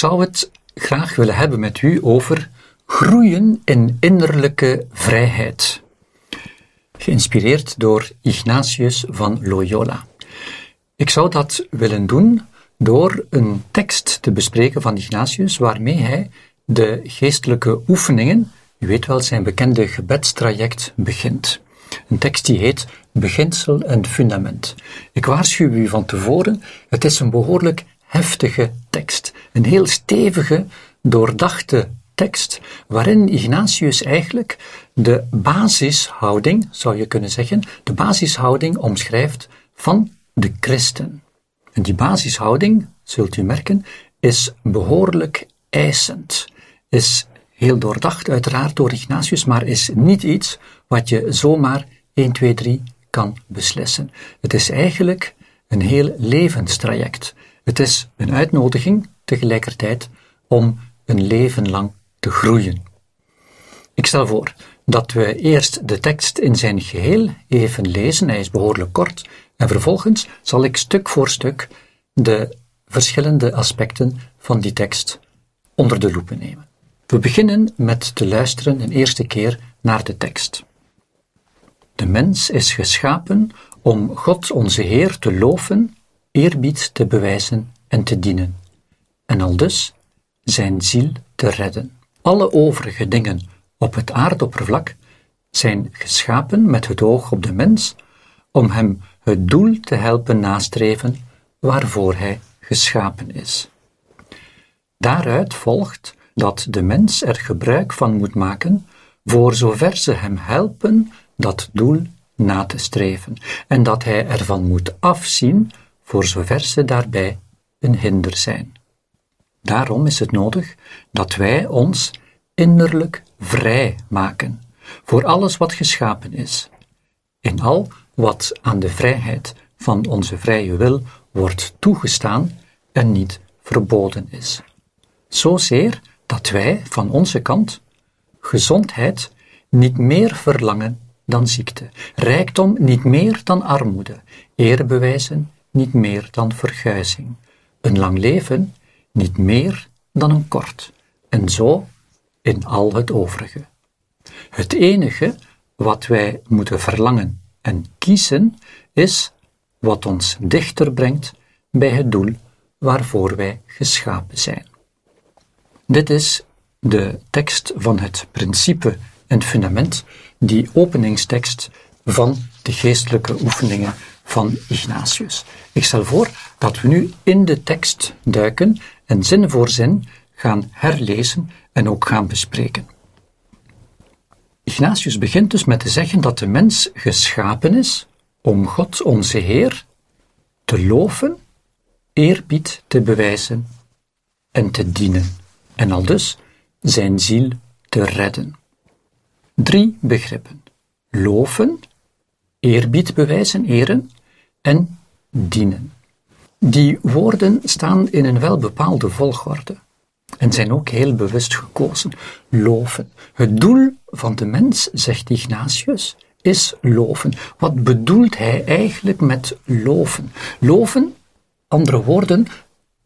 zou het graag willen hebben met u over groeien in innerlijke vrijheid. Geïnspireerd door Ignatius van Loyola. Ik zou dat willen doen door een tekst te bespreken van Ignatius waarmee hij de geestelijke oefeningen, u weet wel zijn bekende gebedstraject, begint. Een tekst die heet Beginsel en Fundament. Ik waarschuw u van tevoren, het is een behoorlijk heftige tekst. Een heel stevige, doordachte tekst, waarin Ignatius eigenlijk de basishouding, zou je kunnen zeggen, de basishouding omschrijft van de christen. En die basishouding, zult u merken, is behoorlijk eisend. Is heel doordacht, uiteraard door Ignatius, maar is niet iets wat je zomaar 1, 2, 3 kan beslissen. Het is eigenlijk een heel levenstraject. Het is een uitnodiging tegelijkertijd om een leven lang te groeien. Ik stel voor dat we eerst de tekst in zijn geheel even lezen, hij is behoorlijk kort, en vervolgens zal ik stuk voor stuk de verschillende aspecten van die tekst onder de loep nemen. We beginnen met te luisteren een eerste keer naar de tekst. De mens is geschapen om God onze Heer te loven, eerbied te bewijzen en te dienen, en al dus zijn ziel te redden. Alle overige dingen op het aardoppervlak zijn geschapen met het oog op de mens om hem het doel te helpen nastreven waarvoor hij geschapen is. Daaruit volgt dat de mens er gebruik van moet maken voor zover ze hem helpen dat doel na te streven, en dat hij ervan moet afzien voor zover ze daarbij een hinder zijn. Daarom is het nodig dat wij ons innerlijk vrij maken voor alles wat geschapen is, in al wat aan de vrijheid van onze vrije wil wordt toegestaan en niet verboden is. Zozeer dat wij van onze kant gezondheid niet meer verlangen dan ziekte, rijkdom niet meer dan armoede, eerbewijzen niet meer dan verguizing, een lang leven niet meer dan een kort, en zo in al het overige. Het enige wat wij moeten verlangen en kiezen is wat ons dichter brengt bij het doel waarvoor wij geschapen zijn. Dit is de tekst van het principe en fundament, die openingstekst van de geestelijke oefeningen van Ignatius. Ik stel voor dat we nu in de tekst duiken en zin voor zin gaan herlezen en ook gaan bespreken. Ignatius begint dus met te zeggen dat de mens geschapen is om God, onze Heer, te loven, eerbied te bewijzen en te dienen, en al dus zijn ziel te redden. Drie begrippen: loven, eerbied bewijzen, eren en dienen. Die woorden staan in een welbepaalde volgorde en zijn ook heel bewust gekozen. Loven. Het doel van de mens, zegt Ignatius, is loven. Wat bedoelt hij eigenlijk met loven? Loven, andere woorden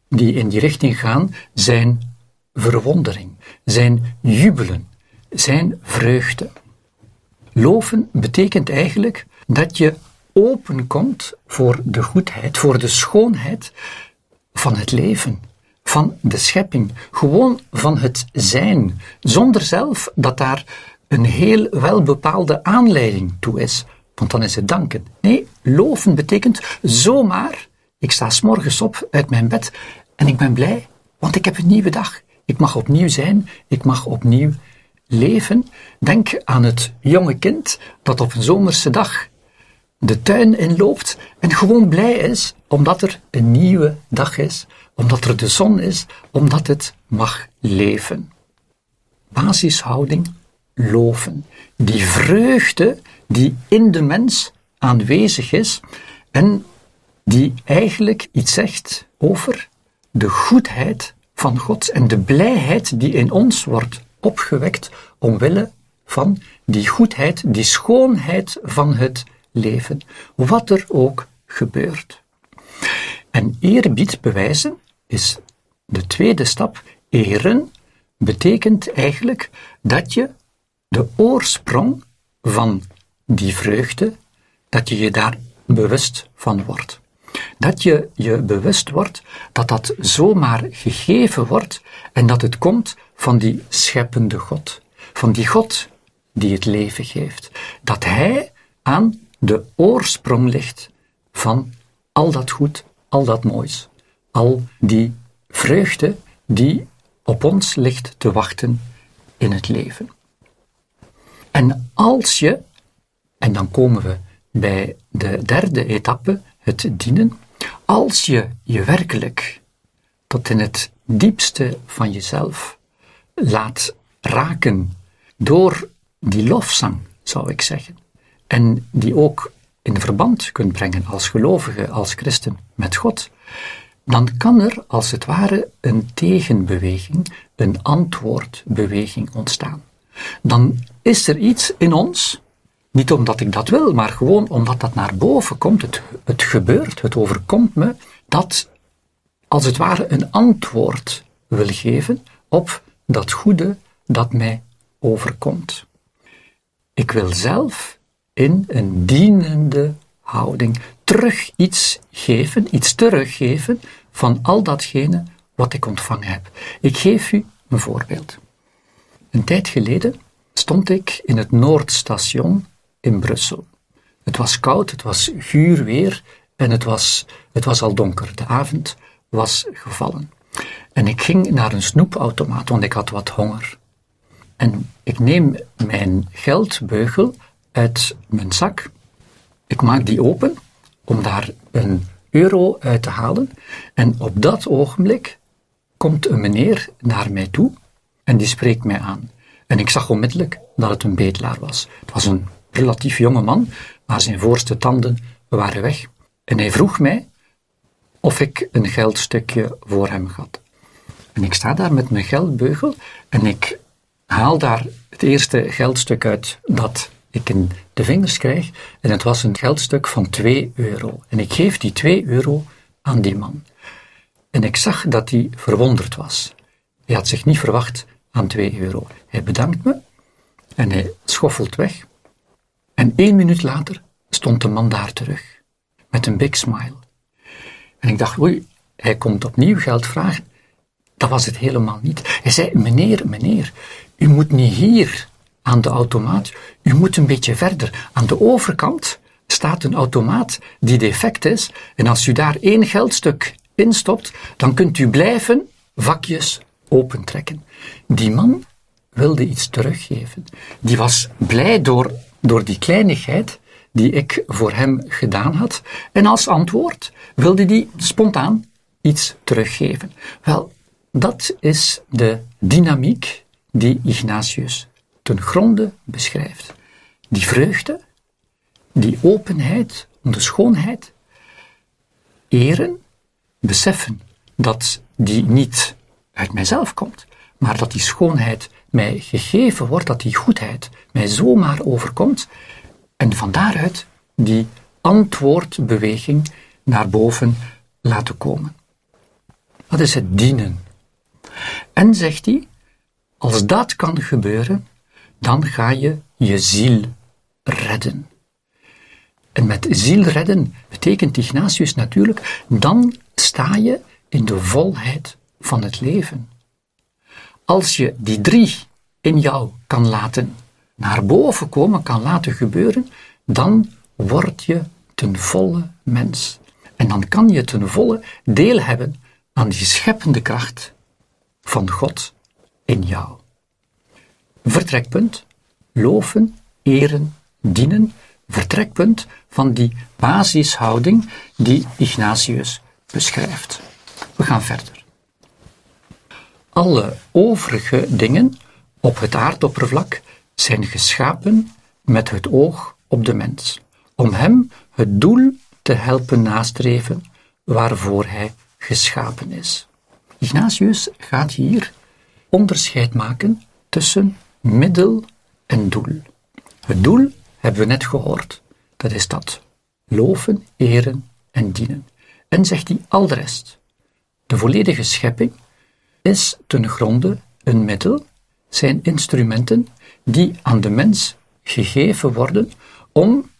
die in die richting gaan, zijn verwondering, zijn jubelen, zijn vreugde. Loven betekent eigenlijk dat je openkomt voor de goedheid, voor de schoonheid van het leven, van de schepping, gewoon van het zijn, zonder zelf dat daar een heel welbepaalde aanleiding toe is. Want dan is het danken. Nee, loven betekent zomaar, ik sta s'morgens op uit mijn bed en ik ben blij, want ik heb een nieuwe dag. Ik mag opnieuw zijn, ik mag opnieuw leven. Denk aan het jonge kind dat op een zomerse dag de tuin inloopt en gewoon blij is omdat er een nieuwe dag is, omdat er de zon is, omdat het mag leven. Basishouding, loven. Die vreugde die in de mens aanwezig is en die eigenlijk iets zegt over de goedheid van God en de blijheid die in ons wordt opgewekt omwille van die goedheid, die schoonheid van het leven, wat er ook gebeurt. En eerbied bewijzen is de tweede stap, eren, betekent eigenlijk dat je de oorsprong van die vreugde, dat je je daar bewust van wordt. Dat je je bewust wordt dat dat zomaar gegeven wordt en dat het komt van die scheppende God. Van die God die het leven geeft. Dat Hij aan de oorsprong ligt van al dat goed, al dat moois. Al die vreugde die op ons ligt te wachten in het leven. En als je, en dan komen we bij de derde etappe, het dienen, als je je werkelijk tot in het diepste van jezelf laat raken door die lofzang, zou ik zeggen, en die ook in verband kunt brengen als gelovige, als christen met God, dan kan er als het ware een tegenbeweging, een antwoordbeweging ontstaan. Dan is er iets in ons, niet omdat ik dat wil, maar gewoon omdat dat naar boven komt, het, het gebeurt, het overkomt me, dat als het ware een antwoord wil geven op dat goede dat mij overkomt. Ik wil zelf in een dienende houding terug iets geven, iets teruggeven van al datgene wat ik ontvangen heb. Ik geef u een voorbeeld. Een tijd geleden stond ik in het Noordstation in Brussel. Het was koud, het was guur weer en het was, het was al donker. De avond was gevallen. En ik ging naar een snoepautomaat, want ik had wat honger. En ik neem mijn geldbeugel uit mijn zak. Ik maak die open om daar een euro uit te halen. En op dat ogenblik komt een meneer naar mij toe en die spreekt mij aan. En ik zag onmiddellijk dat het een bedelaar was. Het was een relatief jonge man, maar zijn voorste tanden waren weg. En hij vroeg mij of ik een geldstukje voor hem had. En ik sta daar met mijn geldbeugel en ik haal daar het eerste geldstuk uit dat ik in de vingers krijg. En het was een geldstuk van 2 euro. En ik geef die 2 euro aan die man. En ik zag dat hij verwonderd was. Hij had zich niet verwacht aan 2 euro. Hij bedankt me en hij schoffelt weg. En één minuut later stond de man daar terug, met een big smile. En ik dacht, oei, hij komt opnieuw geld vragen. Dat was het helemaal niet. Hij zei, meneer, meneer, u moet niet hier aan de automaat, u moet een beetje verder. Aan de overkant staat een automaat die defect is, en als u daar één geldstuk instopt, dan kunt u blijven vakjes opentrekken. Die man wilde iets teruggeven. Die was blij door, door die kleinigheid die ik voor hem gedaan had. En als antwoord wilde die spontaan iets teruggeven. Wel, dat is de dynamiek die Ignatius ten gronde beschrijft. Die vreugde, die openheid om de schoonheid, eren, beseffen dat die niet uit mijzelf komt, maar dat die schoonheid mij gegeven wordt, dat die goedheid mij zomaar overkomt, en van daaruit die antwoordbeweging naar boven laten komen. Dat is het dienen. En zegt hij, als dat kan gebeuren, dan ga je je ziel redden. En met ziel redden betekent Ignatius natuurlijk, dan sta je in de volheid van het leven. Als je die drie in jou kan laten naar boven komen, kan laten gebeuren, dan word je ten volle mens. En dan kan je ten volle deel hebben aan die scheppende kracht van God in jou. Vertrekpunt, loven, eren, dienen, vertrekpunt van die basishouding die Ignatius beschrijft. We gaan verder. Alle overige dingen op het aardoppervlak zijn geschapen met het oog op de mens, om hem het doel te helpen nastreven waarvoor hij geschapen is. Ignatius gaat hier onderscheid maken tussen middel en doel. Het doel hebben we net gehoord. Dat is dat. Loven, eren en dienen. En zegt hij al de rest. De volledige schepping, is ten gronde een middel, zijn instrumenten die aan de mens gegeven worden om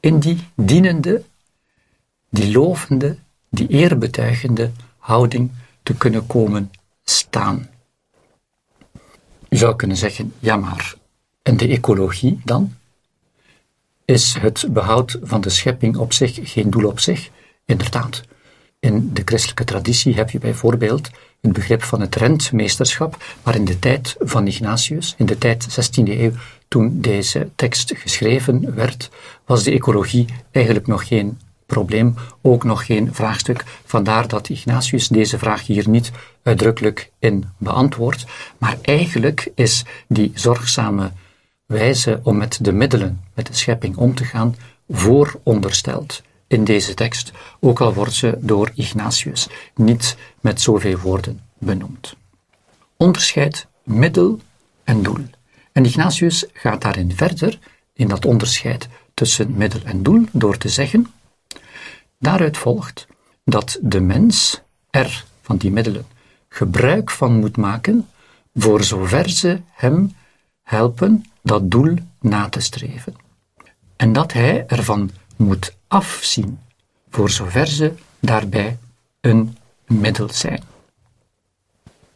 in die dienende, die lovende, die eerbetuigende houding te kunnen komen staan. Je zou kunnen zeggen, ja maar, en de ecologie dan? Is het behoud van de schepping op zich geen doel op zich? Inderdaad. In de christelijke traditie heb je bijvoorbeeld het begrip van het rentmeesterschap, maar in de tijd van Ignatius, in de tijd 16e eeuw, toen deze tekst geschreven werd, was de ecologie eigenlijk nog geen probleem, ook nog geen vraagstuk. Vandaar dat Ignatius deze vraag hier niet uitdrukkelijk in beantwoordt. Maar eigenlijk is die zorgzame wijze om met de middelen, met de schepping om te gaan, voorondersteld in deze tekst, ook al wordt ze door Ignatius niet met zoveel woorden benoemd. Onderscheid middel en doel. En Ignatius gaat daarin verder in dat onderscheid tussen middel en doel door te zeggen: Daaruit volgt dat de mens er van die middelen gebruik van moet maken voor zover ze hem helpen dat doel na te streven. En dat hij ervan moet afzien, voor zover ze daarbij een middel zijn.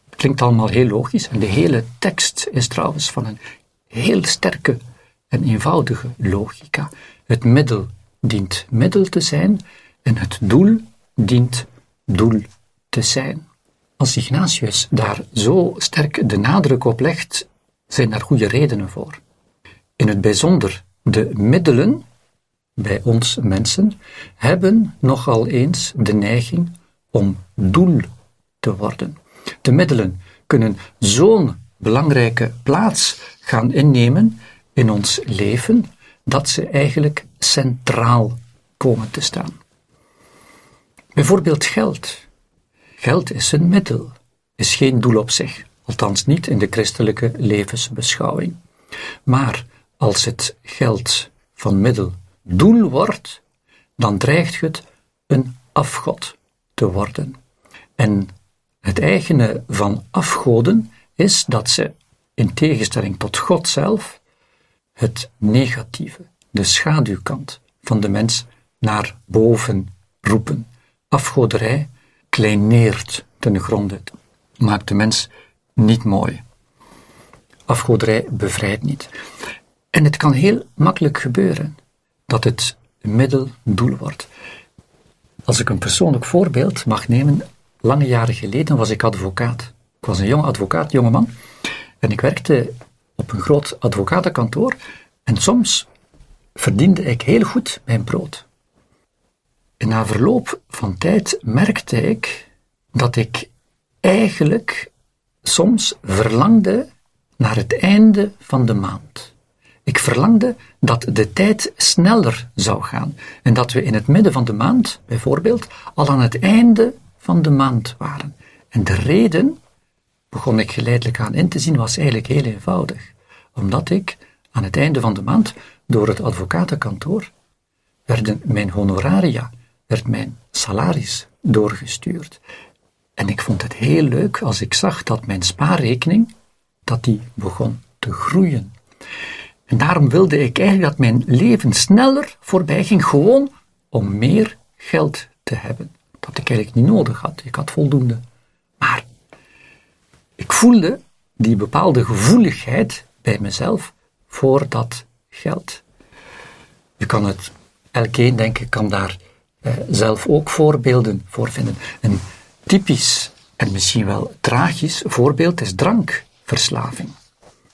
Klinkt allemaal heel logisch en de hele tekst is trouwens van een heel sterke en eenvoudige logica. Het middel dient middel te zijn en het doel dient doel te zijn. Als Ignatius daar zo sterk de nadruk op legt, zijn daar goede redenen voor. In het bijzonder de middelen bij ons mensen hebben nogal eens de neiging om doel te worden. De middelen kunnen zo'n belangrijke plaats gaan innemen in ons leven dat ze eigenlijk centraal komen te staan. Bijvoorbeeld geld. Geld is een middel, is geen doel op zich, althans niet in de christelijke levensbeschouwing. Maar als het geld van middel doel wordt, dan dreigt het een afgod te worden. En het eigene van afgoden is dat ze, in tegenstelling tot God zelf, het negatieve, de schaduwkant van de mens naar boven roepen. Afgoderij kleineert ten gronde, maakt de mens niet mooi. Afgoderij bevrijdt niet. En het kan heel makkelijk gebeuren dat het middel doel wordt. Als ik een persoonlijk voorbeeld mag nemen, lange jaren geleden was ik advocaat. Ik was een jonge advocaat, jongeman, en ik werkte op een groot advocatenkantoor en soms verdiende ik heel goed mijn brood. En na verloop van tijd merkte ik dat ik eigenlijk soms verlangde naar het einde van de maand. Ik verlangde dat de tijd sneller zou gaan en dat we in het midden van de maand, bijvoorbeeld, al aan het einde van de maand waren. En de reden, begon ik geleidelijk aan in te zien, was eigenlijk heel eenvoudig. Omdat ik aan het einde van de maand door het advocatenkantoor werden mijn honoraria, werd mijn salaris doorgestuurd. En ik vond het heel leuk als ik zag dat mijn spaarrekening, dat die begon te groeien. En daarom wilde ik eigenlijk dat mijn leven sneller voorbij ging, gewoon om meer geld te hebben. Dat ik eigenlijk niet nodig had. Ik had voldoende. Maar ik voelde die bepaalde gevoeligheid bij mezelf voor dat geld. Je kan het, elkeen denk ik, kan daar zelf ook voorbeelden voor vinden. Een typisch en misschien wel tragisch voorbeeld is drankverslaving.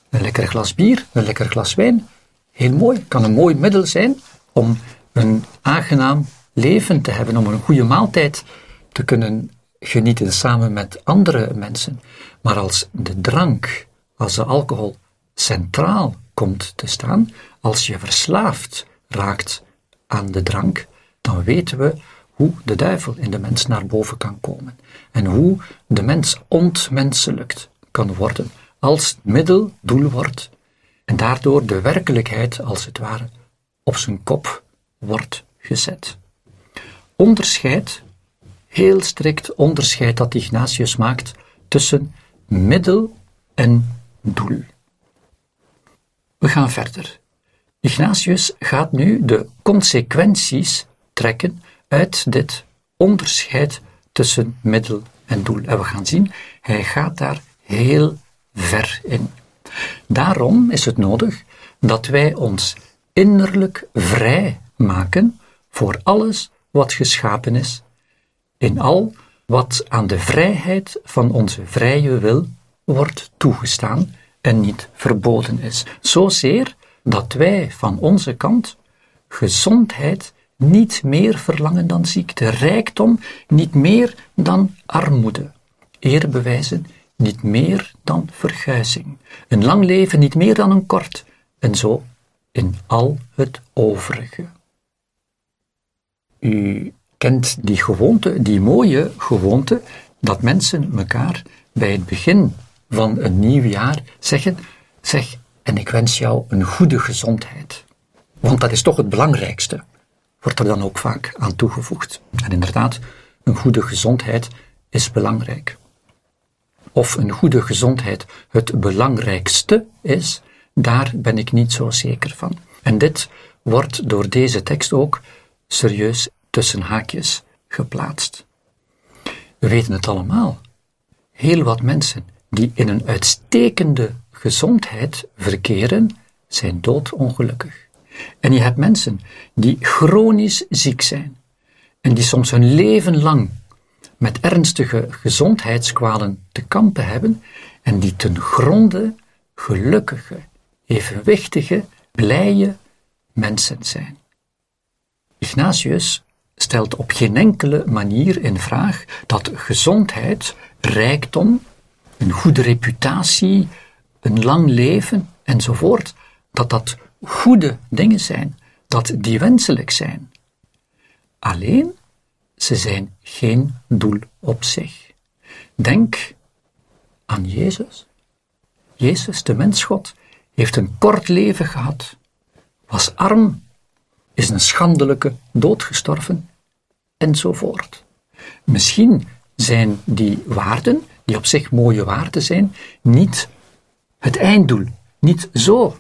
Een lekker glas bier, een lekker glas wijn, heel mooi, kan een mooi middel zijn om een aangenaam leven te hebben, om een goede maaltijd te kunnen genieten samen met andere mensen. Maar als de drank, als de alcohol centraal komt te staan, als je verslaafd raakt aan de drank, dan weten we hoe de duivel in de mens naar boven kan komen en hoe de mens ontmenselijkt kan worden als middel doel wordt en daardoor de werkelijkheid als het ware op zijn kop wordt gezet. Onderscheid, heel strikt onderscheid dat Ignatius maakt tussen middel en doel. We gaan verder. Ignatius gaat nu de consequenties trekken uit dit onderscheid tussen middel en doel. En we gaan zien, hij gaat daar heel ver in. Daarom is het nodig dat wij ons innerlijk vrij maken voor alles wat geschapen is, in al wat aan de vrijheid van onze vrije wil wordt toegestaan en niet verboden is. Zozeer dat wij van onze kant gezondheid niet meer verlangen dan ziekte, rijkdom niet meer dan armoede, eerbewijzen niet meer dan verguizing, een lang leven niet meer dan een kort, en zo in al het overige. U kent die gewoonte, die mooie gewoonte, dat mensen elkaar bij het begin van een nieuw jaar zeggen: Zeg, en ik wens jou een goede gezondheid. Want dat is toch het belangrijkste, wordt er dan ook vaak aan toegevoegd. En inderdaad, een goede gezondheid is belangrijk. Of een goede gezondheid het belangrijkste is, daar ben ik niet zo zeker van. En dit wordt door deze tekst ook serieus tussen haakjes geplaatst. We weten het allemaal. Heel wat mensen die in een uitstekende gezondheid verkeren, zijn doodongelukkig. En je hebt mensen die chronisch ziek zijn en die soms hun leven lang met ernstige gezondheidskwalen te kampen hebben en die ten gronde gelukkige, evenwichtige, blije mensen zijn. Ignatius stelt op geen enkele manier in vraag dat gezondheid, rijkdom, een goede reputatie, een lang leven enzovoort, dat dat goede dingen zijn, dat die wenselijk zijn. Alleen, ze zijn geen doel op zich. Denk aan Jezus. Jezus, de mensgod, heeft een kort leven gehad, was arm, is een schandelijke dood gestorven, enzovoort. Misschien zijn die waarden, die op zich mooie waarden zijn, niet het einddoel, niet zo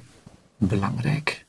belangrijk.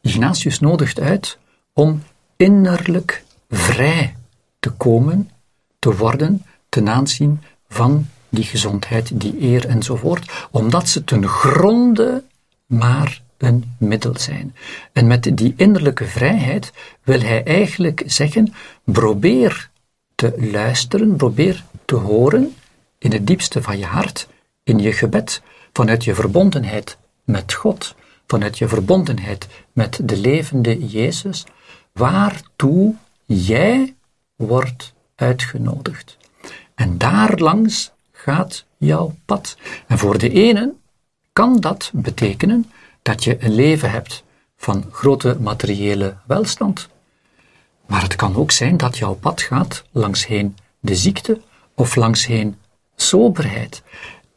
Ignatius nodigt uit om innerlijk vrij te komen, te worden ten aanzien van die gezondheid, die eer enzovoort, omdat ze ten gronde maar een middel zijn. En met die innerlijke vrijheid wil hij eigenlijk zeggen: probeer te luisteren, probeer te horen in het diepste van je hart, in je gebed, vanuit je verbondenheid met God, vanuit je verbondenheid met de levende Jezus, waartoe jij wordt uitgenodigd. En daarlangs gaat jouw pad. En voor de ene kan dat betekenen dat je een leven hebt van grote materiële welstand. Maar het kan ook zijn dat jouw pad gaat langsheen de ziekte of langsheen soberheid.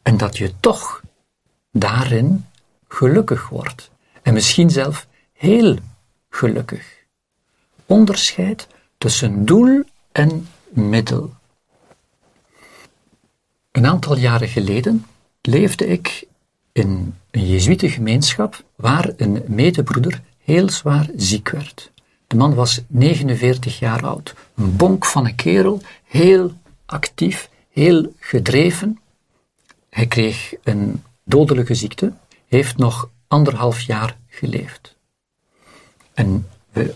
En dat je toch daarin gelukkig wordt. En misschien zelf heel gelukkig. Onderscheid tussen doel en middel. Een aantal jaren geleden leefde ik in een Jezuïetengemeenschap waar een medebroeder heel zwaar ziek werd. De man was 49 jaar oud, een bonk van een kerel, heel actief, heel gedreven. Hij kreeg een dodelijke ziekte, heeft nog anderhalf jaar geleefd. En we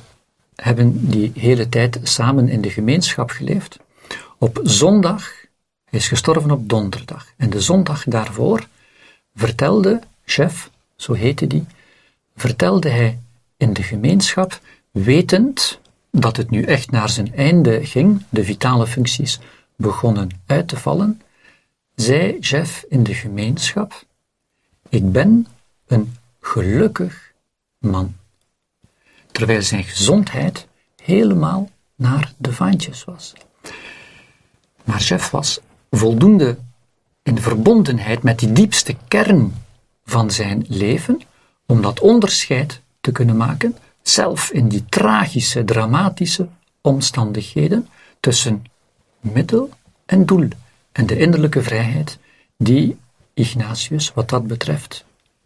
hebben die hele tijd samen in de gemeenschap geleefd. Op zondag, hij is gestorven op donderdag, en de zondag daarvoor vertelde chef, zo heette die, vertelde hij in de gemeenschap, wetend dat het nu echt naar zijn einde ging, de vitale functies begonnen uit te vallen, zei Jeff in de gemeenschap, ik ben een gelukkig man. Terwijl zijn gezondheid helemaal naar de vaantjes was. Maar Jeff was voldoende in verbondenheid met die diepste kern van zijn leven, om dat onderscheid te kunnen maken, zelf in die tragische, dramatische omstandigheden tussen middel en doel, en de innerlijke vrijheid die Ignatius wat dat betreft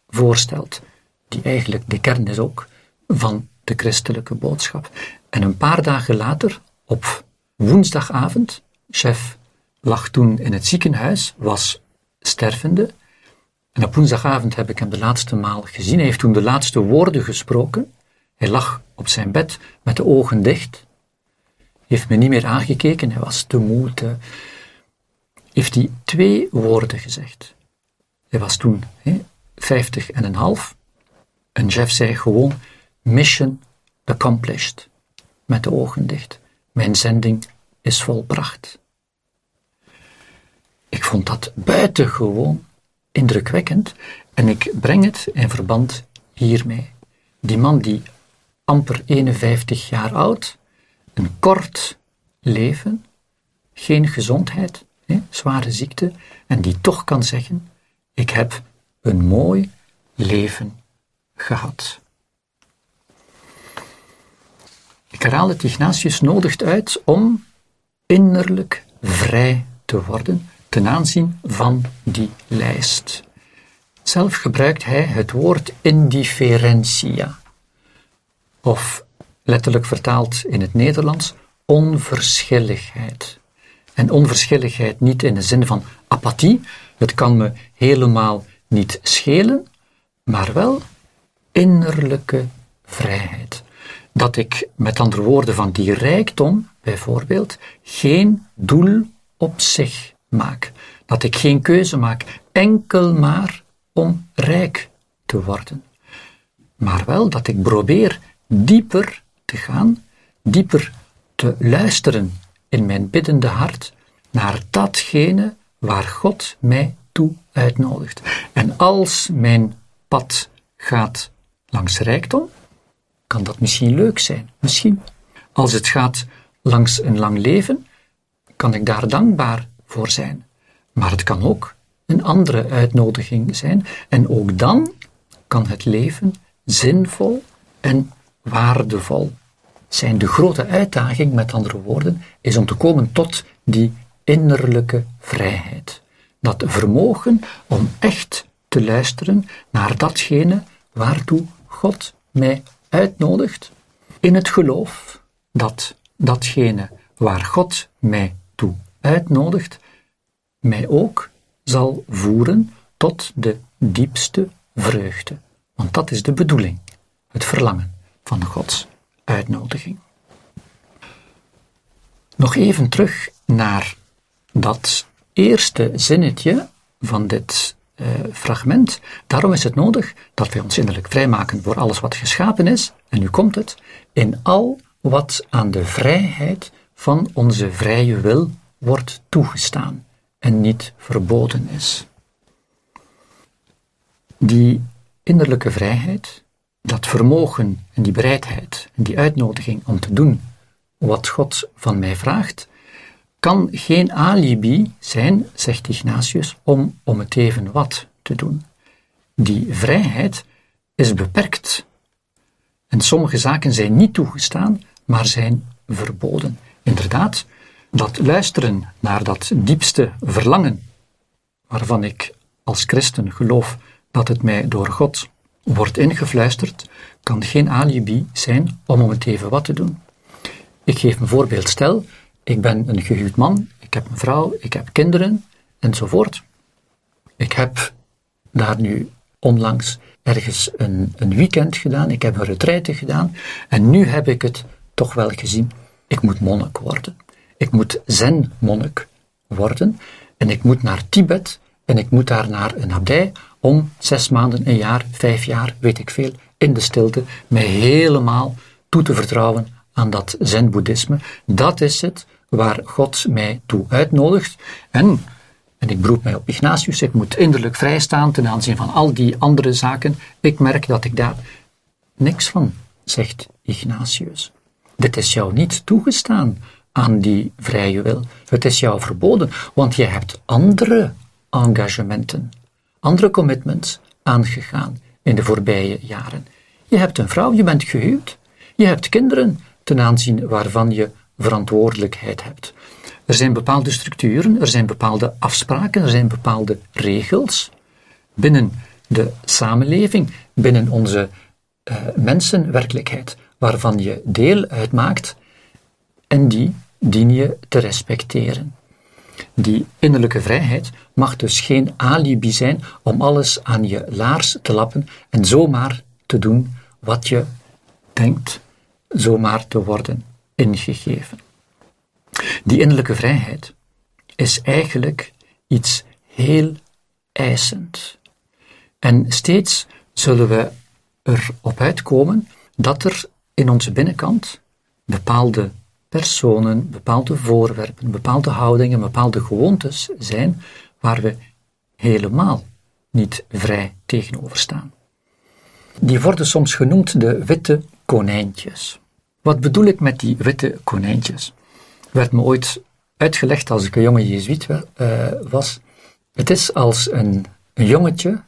voorstelt, die eigenlijk de kern is ook van de christelijke boodschap. En een paar dagen later, op woensdagavond, chef lag toen in het ziekenhuis, was stervende. En op woensdagavond heb ik hem de laatste maal gezien. Hij heeft toen de laatste woorden gesproken. Hij lag op zijn bed met de ogen dicht. Heeft me niet meer aangekeken, hij was te moe. Te... Heeft hij twee woorden gezegd. Hij was toen hè, 50 en een half. En Jeff zei gewoon: Mission accomplished. Met de ogen dicht. Mijn zending is volbracht. Ik vond dat buitengewoon indrukwekkend en ik breng het in verband hiermee. Die man die amper 51 jaar oud, een kort leven, geen gezondheid, hè, zware ziekte, en die toch kan zeggen: Ik heb een mooi leven gehad. Ik herhaal het, Ignatius nodigt uit om innerlijk vrij te worden ten aanzien van die lijst. Zelf gebruikt hij het woord indifferentia, of letterlijk vertaald in het Nederlands, onverschilligheid. En onverschilligheid niet in de zin van apathie, het kan me helemaal niet schelen, maar wel innerlijke vrijheid. Dat ik, met andere woorden, van die rijkdom bijvoorbeeld geen doel op zich maak. Dat ik geen keuze maak enkel maar om rijk te worden. Maar wel dat ik probeer dieper te gaan, dieper te luisteren in mijn biddende hart naar datgene waar God mij toe uitnodigt. En als mijn pad gaat langs rijkdom, kan dat misschien leuk zijn. Misschien. Als het gaat langs een lang leven, kan ik daar dankbaar voor zijn. Maar het kan ook een andere uitnodiging zijn. En ook dan kan het leven zinvol en waardevol zijn. De grote uitdaging, met andere woorden, is om te komen tot die innerlijke vrijheid. Dat vermogen om echt te luisteren naar datgene waartoe God mij uitnodigt, in het geloof dat datgene waar God mij toe uitnodigt, mij ook zal voeren tot de diepste vreugde. Want dat is de bedoeling, het verlangen van Gods uitnodiging. Nog even terug naar dat eerste zinnetje van dit uh, fragment. Daarom is het nodig dat wij ons innerlijk vrijmaken voor alles wat geschapen is, en nu komt het, in al wat aan de vrijheid van onze vrije wil wordt toegestaan en niet verboden is. Die innerlijke vrijheid, dat vermogen en die bereidheid en die uitnodiging om te doen wat God van mij vraagt, kan geen alibi zijn, zegt Ignatius, om om het even wat te doen. Die vrijheid is beperkt. En sommige zaken zijn niet toegestaan, maar zijn verboden. Inderdaad, dat luisteren naar dat diepste verlangen, waarvan ik als christen geloof dat het mij door God wordt ingefluisterd, kan geen alibi zijn om om het even wat te doen. Ik geef een voorbeeld. Stel, ik ben een gehuwd man, ik heb een vrouw, ik heb kinderen enzovoort. Ik heb daar nu onlangs ergens een, een weekend gedaan, ik heb een retraite gedaan en nu heb ik het toch wel gezien. Ik moet monnik worden. Ik moet zen-monnik worden en ik moet naar Tibet en ik moet daar naar een abdij om zes maanden, een jaar, vijf jaar, weet ik veel, in de stilte, mij helemaal toe te vertrouwen aan dat zen-boeddhisme. Dat is het waar God mij toe uitnodigt. En, en ik beroep mij op Ignatius, ik moet innerlijk vrijstaan ten aanzien van al die andere zaken. Ik merk dat ik daar niks van, zegt Ignatius. Dit is jou niet toegestaan aan die vrije wil. Het is jou verboden, want je hebt andere engagementen, andere commitments aangegaan in de voorbije jaren. Je hebt een vrouw, je bent gehuwd, je hebt kinderen ten aanzien waarvan je verantwoordelijkheid hebt. Er zijn bepaalde structuren, er zijn bepaalde afspraken, er zijn bepaalde regels binnen de samenleving, binnen onze uh, mensenwerkelijkheid, waarvan je deel uitmaakt en die dien je te respecteren. Die innerlijke vrijheid mag dus geen alibi zijn om alles aan je laars te lappen en zomaar te doen wat je denkt zomaar te worden ingegeven. Die innerlijke vrijheid is eigenlijk iets heel eisend. En steeds zullen we erop uitkomen dat er in onze binnenkant bepaalde personen, bepaalde voorwerpen, bepaalde houdingen, bepaalde gewoontes zijn waar we helemaal niet vrij tegenover staan. Die worden soms genoemd de witte konijntjes. Wat bedoel ik met die witte konijntjes? Werd me ooit uitgelegd als ik een jonge jezuïet uh, was. Het is als een, een jongetje,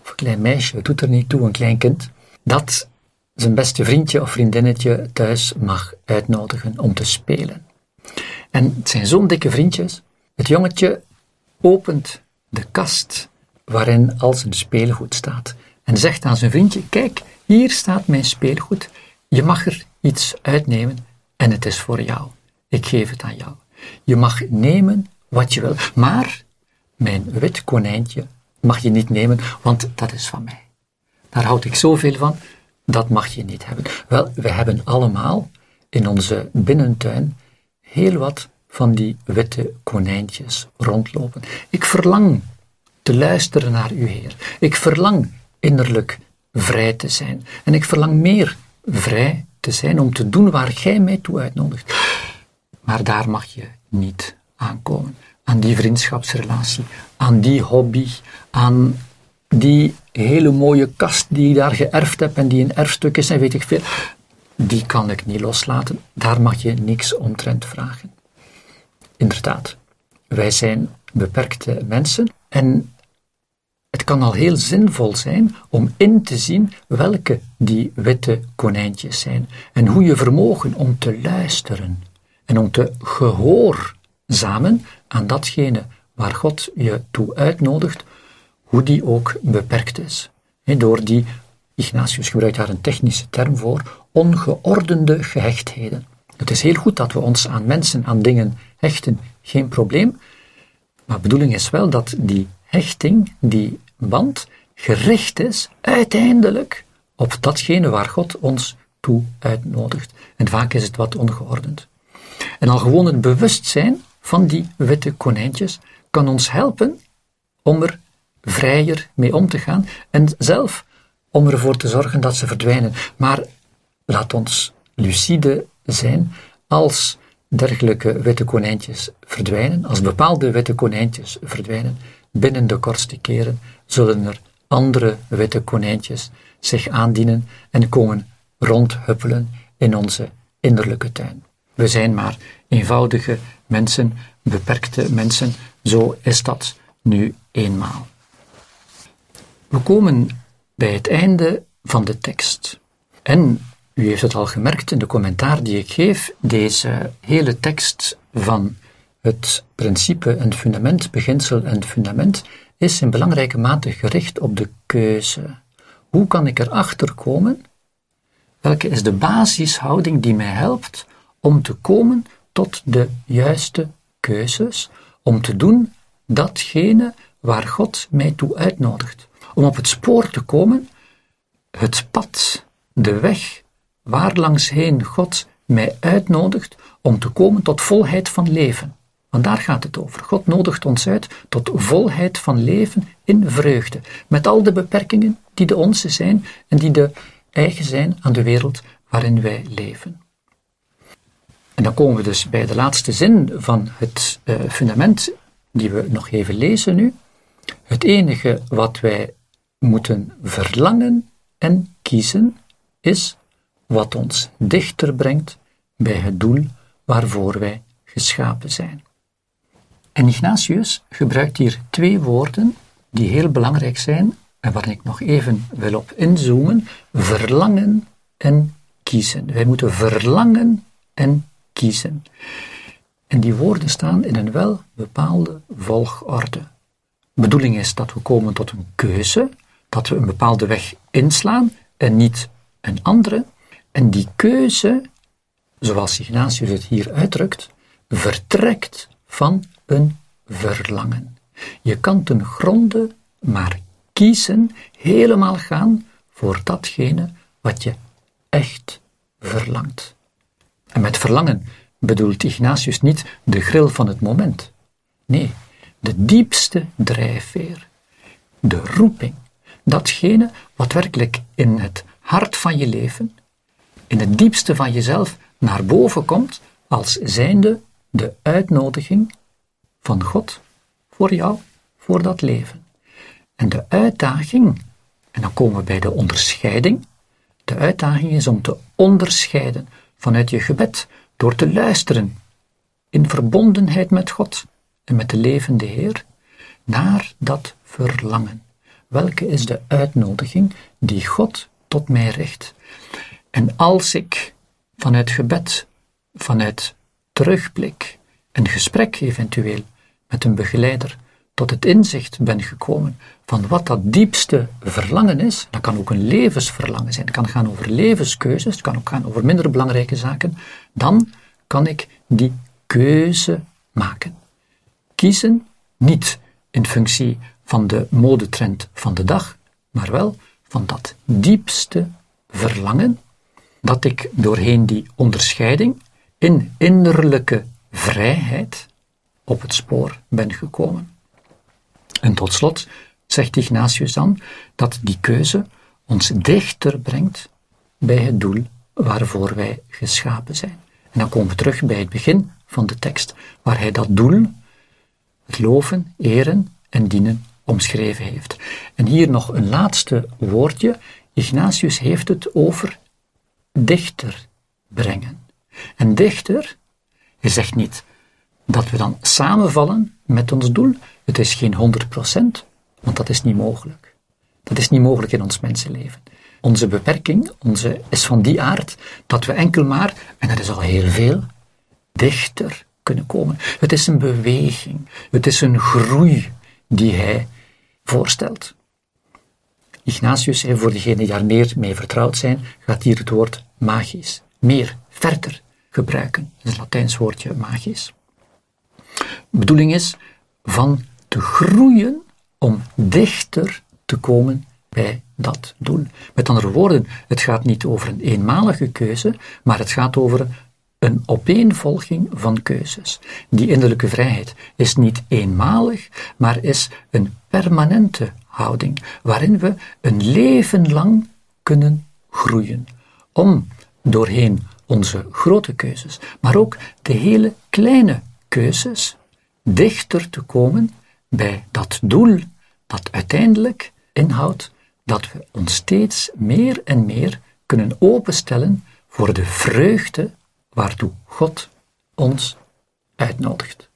of een klein meisje, het doet er niet toe, een klein kind, dat zijn beste vriendje of vriendinnetje thuis mag uitnodigen om te spelen. En het zijn zo'n dikke vriendjes. Het jongetje opent de kast waarin al zijn speelgoed staat en zegt aan zijn vriendje: Kijk, hier staat mijn speelgoed. Je mag er iets uitnemen en het is voor jou. Ik geef het aan jou. Je mag nemen wat je wil, maar mijn wit konijntje mag je niet nemen, want dat is van mij. Daar houd ik zoveel van, dat mag je niet hebben. Wel, we hebben allemaal in onze binnentuin heel wat van die witte konijntjes rondlopen. Ik verlang te luisteren naar u, Heer. Ik verlang innerlijk vrij te zijn. En ik verlang meer vrij te zijn om te doen waar Gij mij toe uitnodigt. Maar daar mag je niet aankomen. Aan die vriendschapsrelatie, aan die hobby, aan die hele mooie kast die ik daar geërfd heb en die een erfstuk is en weet ik veel. Die kan ik niet loslaten. Daar mag je niks omtrent vragen. Inderdaad, wij zijn beperkte mensen en het kan al heel zinvol zijn om in te zien welke die witte konijntjes zijn en hoe je vermogen om te luisteren en om te gehoorzamen aan datgene waar God je toe uitnodigt, hoe die ook beperkt is. door die, Ignatius gebruikt daar een technische term voor, ongeordende gehechtheden. Het is heel goed dat we ons aan mensen, aan dingen hechten, geen probleem. Maar de bedoeling is wel dat die hechting, die band, gericht is uiteindelijk op datgene waar God ons toe uitnodigt. En vaak is het wat ongeordend. En al gewoon het bewustzijn van die witte konijntjes kan ons helpen om er vrijer mee om te gaan en zelf om ervoor te zorgen dat ze verdwijnen. Maar laat ons lucide zijn als dergelijke witte konijntjes verdwijnen, als bepaalde witte konijntjes verdwijnen, binnen de kortste keren zullen er andere witte konijntjes zich aandienen en komen rondhuppelen in onze innerlijke tuin. We zijn maar eenvoudige mensen, beperkte mensen, zo is dat nu eenmaal. We komen bij het einde van de tekst. En u heeft het al gemerkt in de commentaar die ik geef, deze hele tekst van het principe en fundament, beginsel en fundament, is in belangrijke mate gericht op de keuze. Hoe kan ik erachter komen? Welke is de basishouding die mij helpt om te komen tot de juiste keuzes, om te doen datgene waar God mij toe uitnodigt? Om op het spoor te komen, het pad, de weg waar langs heen God mij uitnodigt om te komen tot volheid van leven. Want daar gaat het over. God nodigt ons uit tot volheid van leven in vreugde, met al de beperkingen die de onze zijn en die de eigen zijn aan de wereld waarin wij leven. En dan komen we dus bij de laatste zin van het uh, fundament, die we nog even lezen nu. Het enige wat wij moeten verlangen en kiezen is wat ons dichter brengt bij het doel waarvoor wij geschapen zijn. En Ignatius gebruikt hier twee woorden die heel belangrijk zijn en waar ik nog even wil op inzoomen: verlangen en kiezen. Wij moeten verlangen en kiezen. En die woorden staan in een wel bepaalde volgorde. De bedoeling is dat we komen tot een keuze, dat we een bepaalde weg inslaan en niet een andere. En die keuze, zoals Ignatius het hier uitdrukt, vertrekt van een verlangen. Je kan ten gronde maar kiezen, helemaal gaan voor datgene wat je echt verlangt. En met verlangen bedoelt Ignatius niet de gril van het moment. Nee, de diepste drijfveer, de roeping, datgene wat werkelijk in het hart van je leven, in het diepste van jezelf naar boven komt als zijnde de uitnodiging van God voor jou, voor dat leven. En de uitdaging, en dan komen we bij de onderscheiding, de uitdaging is om te onderscheiden vanuit je gebed, door te luisteren in verbondenheid met God en met de levende Heer, naar dat verlangen. Welke is de uitnodiging die God tot mij richt? En als ik vanuit gebed, vanuit terugblik, een gesprek eventueel met een begeleider, tot het inzicht ben gekomen van wat dat diepste verlangen is, dat kan ook een levensverlangen zijn, het kan gaan over levenskeuzes, het kan ook gaan over minder belangrijke zaken, dan kan ik die keuze maken. Kiezen niet in functie van de modetrend van de dag, maar wel van dat diepste verlangen dat ik doorheen die onderscheiding in innerlijke vrijheid op het spoor ben gekomen. En tot slot zegt Ignatius dan dat die keuze ons dichter brengt bij het doel waarvoor wij geschapen zijn. En dan komen we terug bij het begin van de tekst, waar hij dat doel, het loven, eren en dienen, omschreven heeft. En hier nog een laatste woordje. Ignatius heeft het over dichter brengen. En dichter, hij zegt niet dat we dan samenvallen met ons doel. Het is geen 100%, want dat is niet mogelijk. Dat is niet mogelijk in ons mensenleven. Onze beperking onze, is van die aard dat we enkel maar, en dat is al heel veel, dichter kunnen komen. Het is een beweging, het is een groei die hij voorstelt. Ignatius, voor degenen die daar meer mee vertrouwd zijn, gaat hier het woord magisch, meer, verder gebruiken. Dat is het Latijns woordje magisch. Bedoeling is van te groeien om dichter te komen bij dat doel. Met andere woorden, het gaat niet over een eenmalige keuze, maar het gaat over een opeenvolging van keuzes. Die innerlijke vrijheid is niet eenmalig, maar is een permanente houding, waarin we een leven lang kunnen groeien. Om doorheen onze grote keuzes, maar ook de hele kleine keuzes, dichter te komen bij dat doel dat uiteindelijk inhoudt dat we ons steeds meer en meer kunnen openstellen voor de vreugde waartoe God ons uitnodigt.